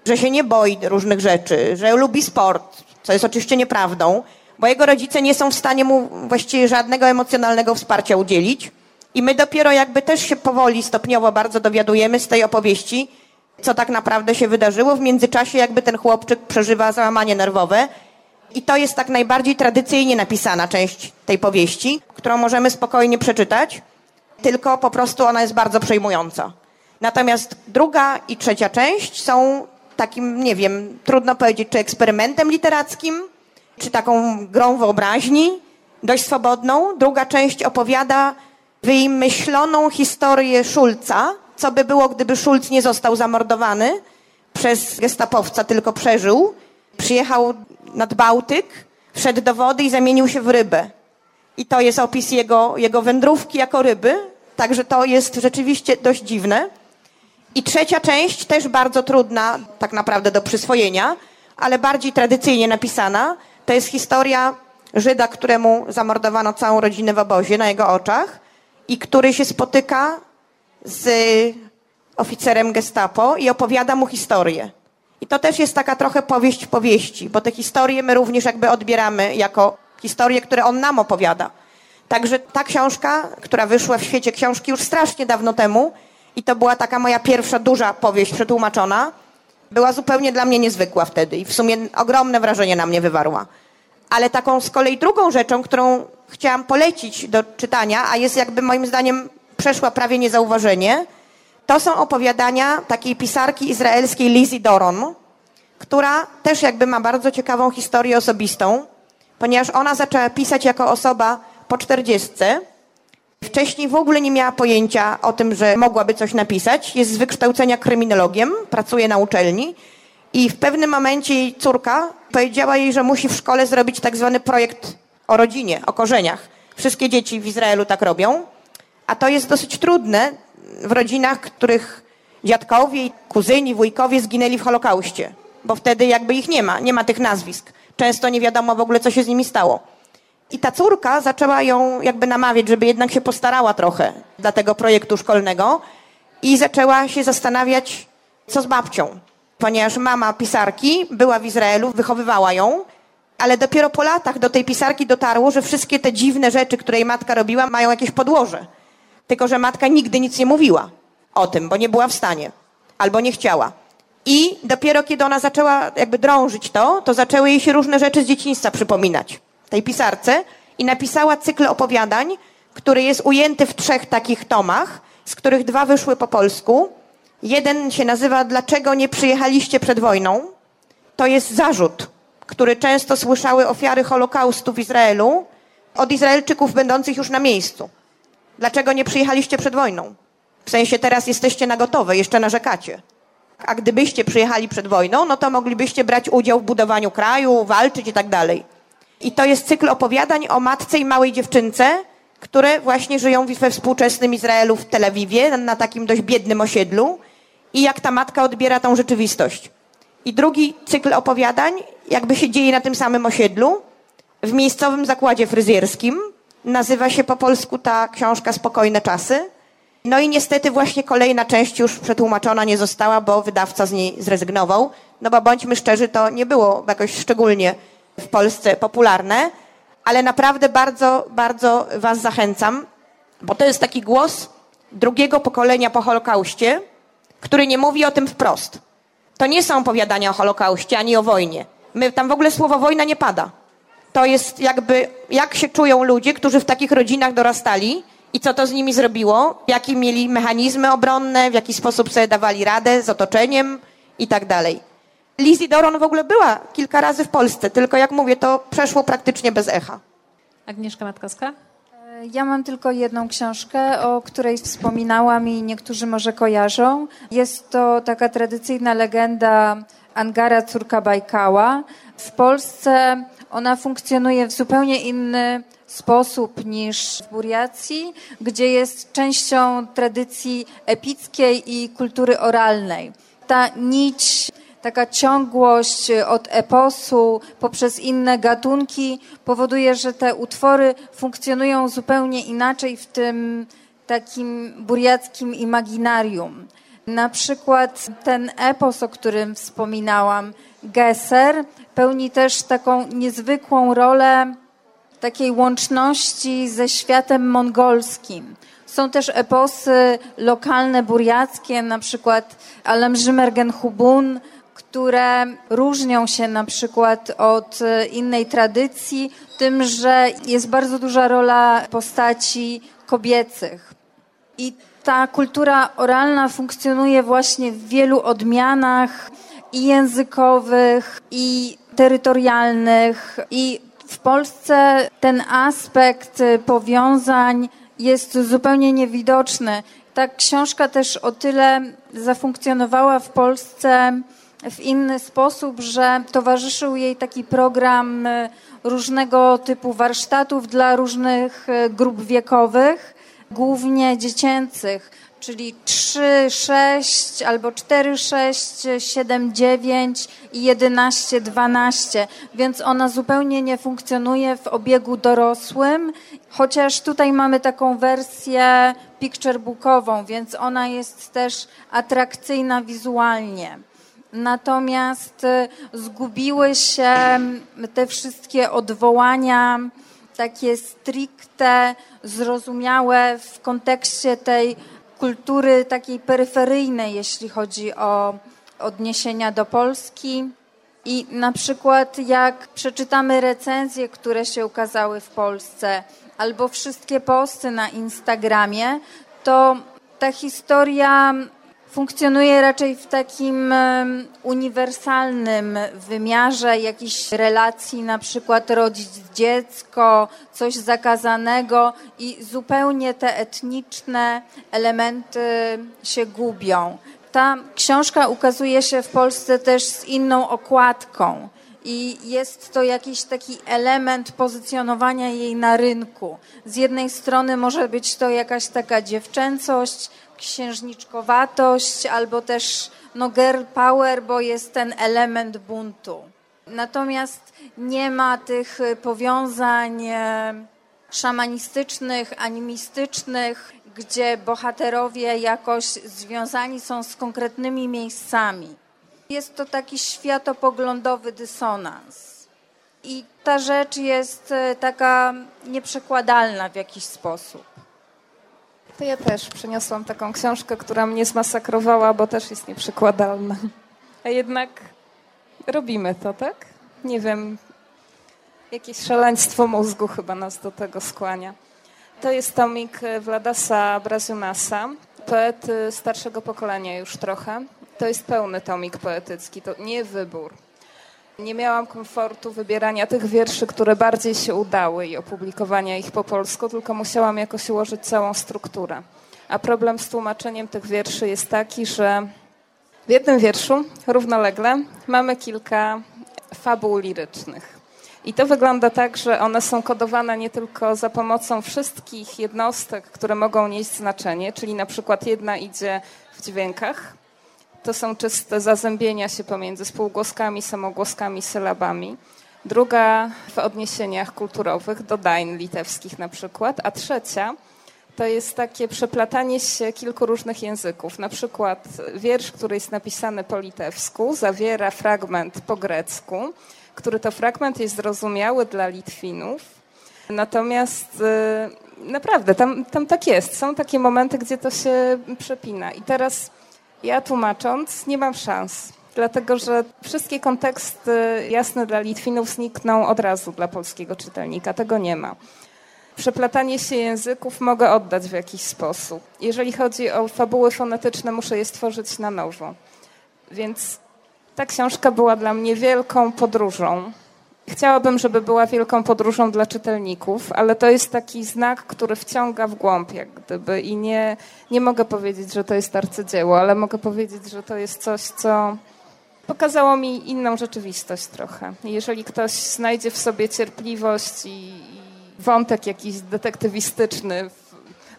że się nie boi różnych rzeczy, że lubi sport, co jest oczywiście nieprawdą, bo jego rodzice nie są w stanie mu właściwie żadnego emocjonalnego wsparcia udzielić. I my dopiero jakby też się powoli, stopniowo bardzo dowiadujemy z tej opowieści, co tak naprawdę się wydarzyło. W międzyczasie jakby ten chłopczyk przeżywa załamanie nerwowe. I to jest tak najbardziej tradycyjnie napisana część tej powieści, którą możemy spokojnie przeczytać, tylko po prostu ona jest bardzo przejmująca. Natomiast druga i trzecia część są takim, nie wiem, trudno powiedzieć, czy eksperymentem literackim, czy taką grą wyobraźni, dość swobodną. Druga część opowiada wymyśloną historię Szulca, co by było, gdyby Szulc nie został zamordowany przez gestapowca, tylko przeżył. Przyjechał nad Bałtyk, wszedł do wody i zamienił się w rybę. I to jest opis jego, jego wędrówki jako ryby, także to jest rzeczywiście dość dziwne. I trzecia część, też bardzo trudna tak naprawdę do przyswojenia, ale bardziej tradycyjnie napisana, to jest historia Żyda, któremu zamordowano całą rodzinę w obozie na jego oczach i który się spotyka z oficerem gestapo i opowiada mu historię. I to też jest taka trochę powieść powieści, bo te historie my również jakby odbieramy jako historie, które on nam opowiada. Także ta książka, która wyszła w świecie książki już strasznie dawno temu i to była taka moja pierwsza duża powieść przetłumaczona, była zupełnie dla mnie niezwykła wtedy i w sumie ogromne wrażenie na mnie wywarła. Ale taką z kolei drugą rzeczą, którą chciałam polecić do czytania, a jest jakby moim zdaniem przeszła prawie niezauważenie, to są opowiadania takiej pisarki izraelskiej Lizzie Doron, która też jakby ma bardzo ciekawą historię osobistą, ponieważ ona zaczęła pisać jako osoba po czterdziestce, Wcześniej w ogóle nie miała pojęcia o tym, że mogłaby coś napisać. Jest z wykształcenia kryminologiem, pracuje na uczelni i w pewnym momencie jej córka powiedziała jej, że musi w szkole zrobić tak zwany projekt o rodzinie, o korzeniach. Wszystkie dzieci w Izraelu tak robią, a to jest dosyć trudne w rodzinach, których dziadkowie, kuzyni, wujkowie zginęli w Holokauście, bo wtedy jakby ich nie ma, nie ma tych nazwisk. Często nie wiadomo w ogóle, co się z nimi stało. I ta córka zaczęła ją jakby namawiać, żeby jednak się postarała trochę dla tego projektu szkolnego i zaczęła się zastanawiać, co z babcią. Ponieważ mama pisarki była w Izraelu, wychowywała ją, ale dopiero po latach do tej pisarki dotarło, że wszystkie te dziwne rzeczy, które jej matka robiła, mają jakieś podłoże. Tylko, że matka nigdy nic nie mówiła o tym, bo nie była w stanie albo nie chciała. I dopiero kiedy ona zaczęła jakby drążyć to, to zaczęły jej się różne rzeczy z dzieciństwa przypominać tej pisarce i napisała cykl opowiadań, który jest ujęty w trzech takich tomach, z których dwa wyszły po polsku. Jeden się nazywa Dlaczego nie przyjechaliście przed wojną? To jest zarzut, który często słyszały ofiary Holokaustu w Izraelu od Izraelczyków będących już na miejscu. Dlaczego nie przyjechaliście przed wojną? W sensie teraz jesteście na gotowe, jeszcze narzekacie. A gdybyście przyjechali przed wojną, no to moglibyście brać udział w budowaniu kraju, walczyć i tak dalej. I to jest cykl opowiadań o matce i małej dziewczynce, które właśnie żyją we współczesnym Izraelu w Tel Awiwie, na takim dość biednym osiedlu i jak ta matka odbiera tą rzeczywistość. I drugi cykl opowiadań jakby się dzieje na tym samym osiedlu, w miejscowym zakładzie fryzjerskim. Nazywa się po polsku ta książka Spokojne czasy. No i niestety właśnie kolejna część już przetłumaczona nie została, bo wydawca z niej zrezygnował. No bo bądźmy szczerzy, to nie było jakoś szczególnie w Polsce popularne, ale naprawdę bardzo, bardzo Was zachęcam, bo to jest taki głos drugiego pokolenia po Holokauście, który nie mówi o tym wprost. To nie są opowiadania o Holokauście ani o wojnie. My, tam w ogóle słowo wojna nie pada. To jest jakby, jak się czują ludzie, którzy w takich rodzinach dorastali i co to z nimi zrobiło, jakie mieli mechanizmy obronne, w jaki sposób sobie dawali radę z otoczeniem i tak dalej. Lizzie Doron w ogóle była kilka razy w Polsce, tylko jak mówię, to przeszło praktycznie bez echa. Agnieszka Matkowska? Ja mam tylko jedną książkę, o której wspominałam i niektórzy może kojarzą. Jest to taka tradycyjna legenda Angara, córka Bajkała. W Polsce ona funkcjonuje w zupełnie inny sposób niż w Buriacji, gdzie jest częścią tradycji epickiej i kultury oralnej. Ta nić taka ciągłość od eposu poprzez inne gatunki powoduje, że te utwory funkcjonują zupełnie inaczej w tym takim buriackim imaginarium. Na przykład ten epos, o którym wspominałam, Gesser, pełni też taką niezwykłą rolę takiej łączności ze światem mongolskim. Są też eposy lokalne buriackie, na przykład Alemżymergen które różnią się na przykład od innej tradycji, tym, że jest bardzo duża rola postaci kobiecych. I ta kultura oralna funkcjonuje właśnie w wielu odmianach i językowych, i terytorialnych. I w Polsce ten aspekt powiązań jest zupełnie niewidoczny. Ta książka też o tyle zafunkcjonowała w Polsce w inny sposób, że towarzyszył jej taki program e, różnego typu warsztatów dla różnych e, grup wiekowych, głównie dziecięcych, czyli 3, 6 albo 4, 6, 7, 9 i 11, 12, więc ona zupełnie nie funkcjonuje w obiegu dorosłym, chociaż tutaj mamy taką wersję picturebookową, więc ona jest też atrakcyjna wizualnie. Natomiast y, zgubiły się te wszystkie odwołania takie stricte zrozumiałe w kontekście tej kultury takiej peryferyjnej, jeśli chodzi o odniesienia do Polski. I na przykład jak przeczytamy recenzje, które się ukazały w Polsce, albo wszystkie posty na Instagramie, to ta historia funkcjonuje raczej w takim uniwersalnym wymiarze jakichś relacji, na przykład rodzic dziecko, coś zakazanego i zupełnie te etniczne elementy się gubią. Ta książka ukazuje się w Polsce też z inną okładką i jest to jakiś taki element pozycjonowania jej na rynku. Z jednej strony może być to jakaś taka dziewczęcość, księżniczkowatość, albo też no girl power, bo jest ten element buntu. Natomiast nie ma tych powiązań e, szamanistycznych, animistycznych, gdzie bohaterowie jakoś związani są z konkretnymi miejscami. Jest to taki światopoglądowy dysonans. I ta rzecz jest e, taka nieprzekładalna w jakiś sposób. To ja też przyniosłam taką książkę, która mnie zmasakrowała, bo też jest nieprzekładalna. A jednak robimy to, tak? Nie wiem, jakieś szaleństwo mózgu chyba nas do tego skłania. To jest tomik Wladasa Brazunasa, poety starszego pokolenia już trochę. To jest pełny tomik poetycki, to nie wybór. Nie miałam komfortu wybierania tych wierszy, które bardziej się udały i opublikowania ich po polsku, tylko musiałam jakoś ułożyć całą strukturę. A problem z tłumaczeniem tych wierszy jest taki, że w jednym wierszu równolegle mamy kilka fabuł lirycznych. I to wygląda tak, że one są kodowane nie tylko za pomocą wszystkich jednostek, które mogą nieść znaczenie, czyli na przykład jedna idzie w dźwiękach, to są czyste zazębienia się pomiędzy spółgłoskami, samogłoskami, sylabami. Druga w odniesieniach kulturowych, do dań litewskich na przykład, a trzecia to jest takie przeplatanie się kilku różnych języków. Na przykład wiersz, który jest napisany po litewsku, zawiera fragment po grecku, który to fragment jest zrozumiały dla Litwinów. Natomiast y, naprawdę tam, tam tak jest. Są takie momenty, gdzie to się przepina. I teraz ja tłumacząc nie mam szans, dlatego że wszystkie konteksty jasne dla Litwinów znikną od razu dla polskiego czytelnika. Tego nie ma. Przeplatanie się języków mogę oddać w jakiś sposób. Jeżeli chodzi o fabuły fonetyczne, muszę je stworzyć na nowo. Więc ta książka była dla mnie wielką podróżą. Chciałabym, żeby była wielką podróżą dla czytelników, ale to jest taki znak, który wciąga w głąb, jak gdyby. I nie, nie mogę powiedzieć, że to jest arcydzieło, ale mogę powiedzieć, że to jest coś, co pokazało mi inną rzeczywistość trochę. Jeżeli ktoś znajdzie w sobie cierpliwość i, i wątek jakiś detektywistyczny w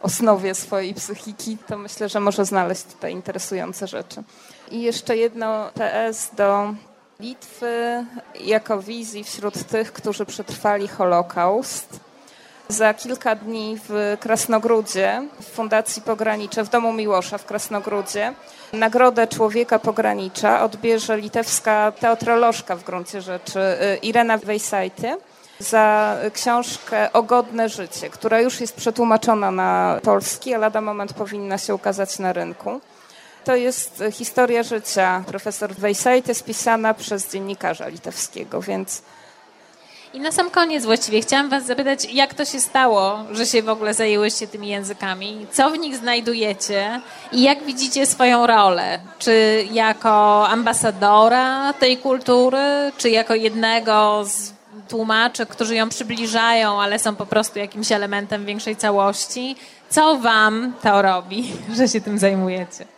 osnowie swojej psychiki, to myślę, że może znaleźć tutaj interesujące rzeczy. I jeszcze jedno PS do Litwy jako wizji wśród tych, którzy przetrwali Holokaust. Za kilka dni w Krasnogródzie, w Fundacji Pogranicze, w Domu Miłosza w Krasnogródzie, Nagrodę Człowieka Pogranicza odbierze litewska teatrolożka w gruncie rzeczy y, Irena Wejsajty za książkę O godne życie, która już jest przetłumaczona na polski, a lada moment powinna się ukazać na rynku. To jest historia życia profesor Wejsajty spisana przez dziennikarza litewskiego, więc i na sam koniec właściwie chciałam Was zapytać, jak to się stało, że się w ogóle zajęłyście tymi językami? Co w nich znajdujecie i jak widzicie swoją rolę? Czy jako ambasadora tej kultury, czy jako jednego z tłumaczy, którzy ją przybliżają, ale są po prostu jakimś elementem większej całości? Co Wam to robi, [laughs] że się tym zajmujecie?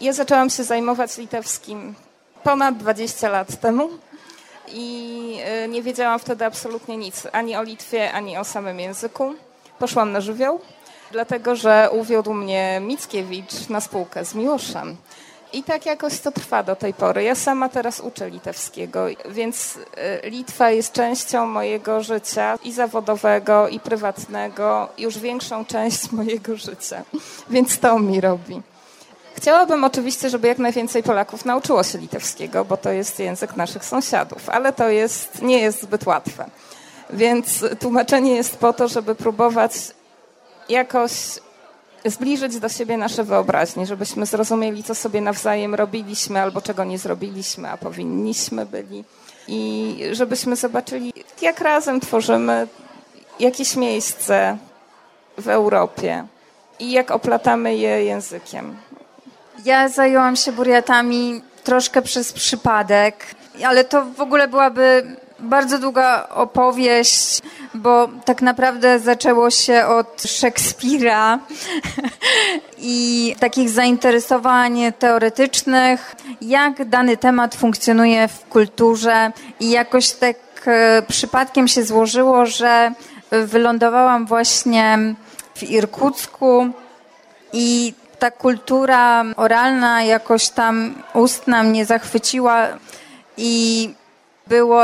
Ja zaczęłam się zajmować litewskim ponad 20 lat temu i e, nie wiedziałam wtedy absolutnie nic ani o Litwie, ani o samym języku. Poszłam na żywioł, dlatego że uwiódł mnie Mickiewicz na spółkę z Miłoszem. I tak jakoś to trwa do tej pory. Ja sama teraz uczę litewskiego, więc e, Litwa jest częścią mojego życia i zawodowego, i prywatnego, już większą część [laughs] mojego życia. Więc to mi robi. Chciałabym oczywiście, żeby jak najwięcej Polaków nauczyło się litewskiego, bo to jest język naszych sąsiadów, ale to jest, nie jest zbyt łatwe. Więc tłumaczenie jest po to, żeby próbować jakoś zbliżyć do siebie nasze wyobraźnie, żebyśmy zrozumieli, co sobie nawzajem robiliśmy albo czego nie zrobiliśmy, a powinniśmy byli. I żebyśmy zobaczyli, jak razem tworzymy jakieś miejsce w Europie i jak oplatamy je językiem. Ja zajęłam się buriatami troszkę przez przypadek, ale to w ogóle byłaby bardzo długa opowieść, bo tak naprawdę zaczęło się od Szekspira [laughs] i takich zainteresowań teoretycznych, jak dany temat funkcjonuje w kulturze. I jakoś tak e, przypadkiem się złożyło, że wylądowałam właśnie w Irkucku i ta kultura oralna, jakoś tam ustna mnie zachwyciła i było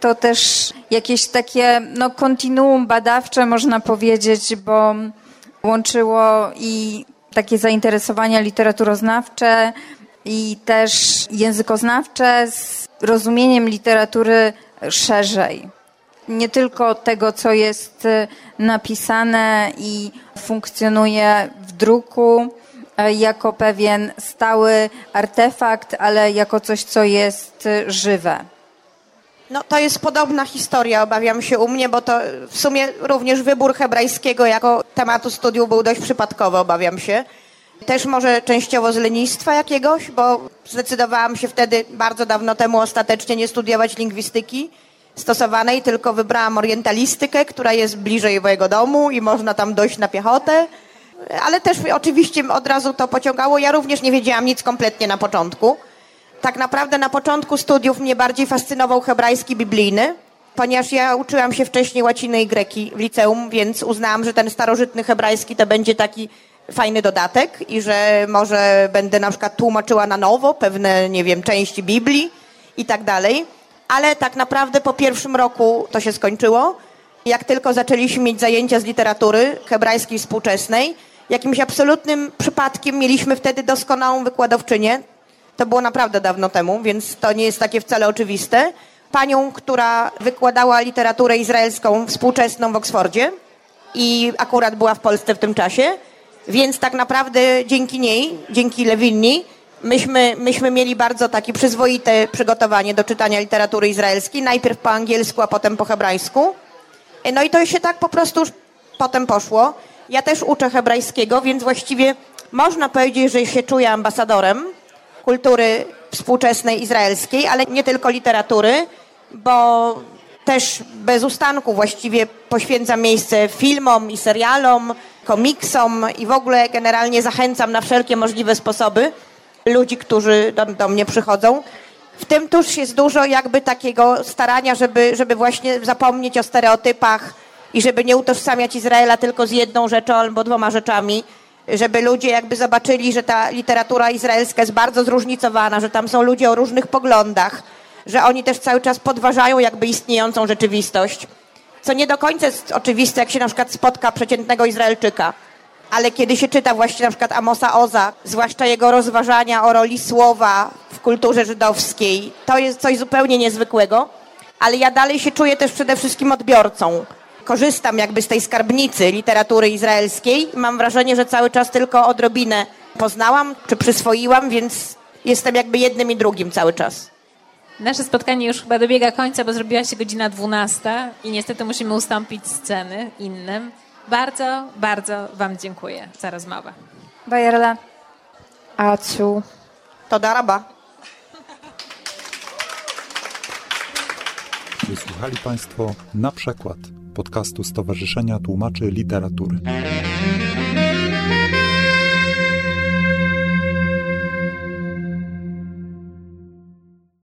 to też jakieś takie no, kontinuum badawcze, można powiedzieć, bo łączyło i takie zainteresowania literaturoznawcze i też językoznawcze z rozumieniem literatury szerzej. Nie tylko tego, co jest napisane i funkcjonuje w druku e, jako pewien stały artefakt, ale jako coś, co jest żywe. No to jest podobna historia, obawiam się u mnie, bo to w sumie również wybór hebrajskiego jako tematu studiów był dość przypadkowy, obawiam się. Też może częściowo z lenistwa jakiegoś, bo zdecydowałam się wtedy bardzo dawno temu ostatecznie nie studiować lingwistyki stosowanej, tylko wybrałam orientalistykę, która jest bliżej mojego domu i można tam dojść na piechotę. Ale też oczywiście od razu to pociągało. Ja również nie wiedziałam nic kompletnie na początku tak naprawdę na początku studiów mnie bardziej fascynował hebrajski biblijny, ponieważ ja uczyłam się wcześniej łaciny i greki w liceum, więc uznałam, że ten starożytny hebrajski to będzie taki fajny dodatek i że może będę na przykład tłumaczyła na nowo pewne, nie wiem, części Biblii i tak dalej. Ale tak naprawdę po pierwszym roku to się skończyło. Jak tylko zaczęliśmy mieć zajęcia z literatury hebrajskiej współczesnej, jakimś absolutnym przypadkiem mieliśmy wtedy doskonałą wykładowczynię, to było naprawdę dawno temu, więc to nie jest takie wcale oczywiste. Panią, która wykładała literaturę izraelską współczesną w Oksfordzie i akurat była w Polsce w tym czasie, więc tak naprawdę dzięki niej, dzięki Lewinni, myśmy, myśmy mieli bardzo takie przyzwoite przygotowanie do czytania literatury izraelskiej, najpierw po angielsku, a potem po hebrajsku. No i to się tak po prostu potem poszło. Ja też uczę hebrajskiego, więc właściwie można powiedzieć, że się czuję ambasadorem kultury współczesnej izraelskiej, ale nie tylko literatury, bo też bez ustanku właściwie poświęcam miejsce filmom i serialom, komiksom i w ogóle generalnie zachęcam na wszelkie możliwe sposoby ludzi, którzy do, do mnie przychodzą. W tym tuż jest dużo jakby takiego starania, żeby, żeby właśnie zapomnieć o stereotypach i żeby nie utożsamiać Izraela tylko z jedną rzeczą albo dwoma rzeczami, żeby ludzie jakby zobaczyli, że ta literatura izraelska jest bardzo zróżnicowana, że tam są ludzie o różnych poglądach, że oni też cały czas podważają jakby istniejącą rzeczywistość. Co nie do końca jest oczywiste, jak się na przykład spotka przeciętnego Izraelczyka. Ale kiedy się czyta właśnie na przykład Amosa Oza, zwłaszcza jego rozważania o roli słowa w kulturze żydowskiej, to jest coś zupełnie niezwykłego. Ale ja dalej się czuję też przede wszystkim odbiorcą korzystam jakby z tej skarbnicy literatury izraelskiej. Mam wrażenie, że cały czas tylko odrobinę poznałam czy przyswoiłam, więc jestem jakby jednym i drugim cały czas. Nasze spotkanie już chyba dobiega końca, bo zrobiła się godzina 12 i niestety musimy ustąpić sceny innym. Bardzo, bardzo Wam dziękuję za rozmowę. Bajerla. Aciu. To daraba. Wysłuchali Państwo na przykład podcastu Stowarzyszenia Tłumaczy Literatury.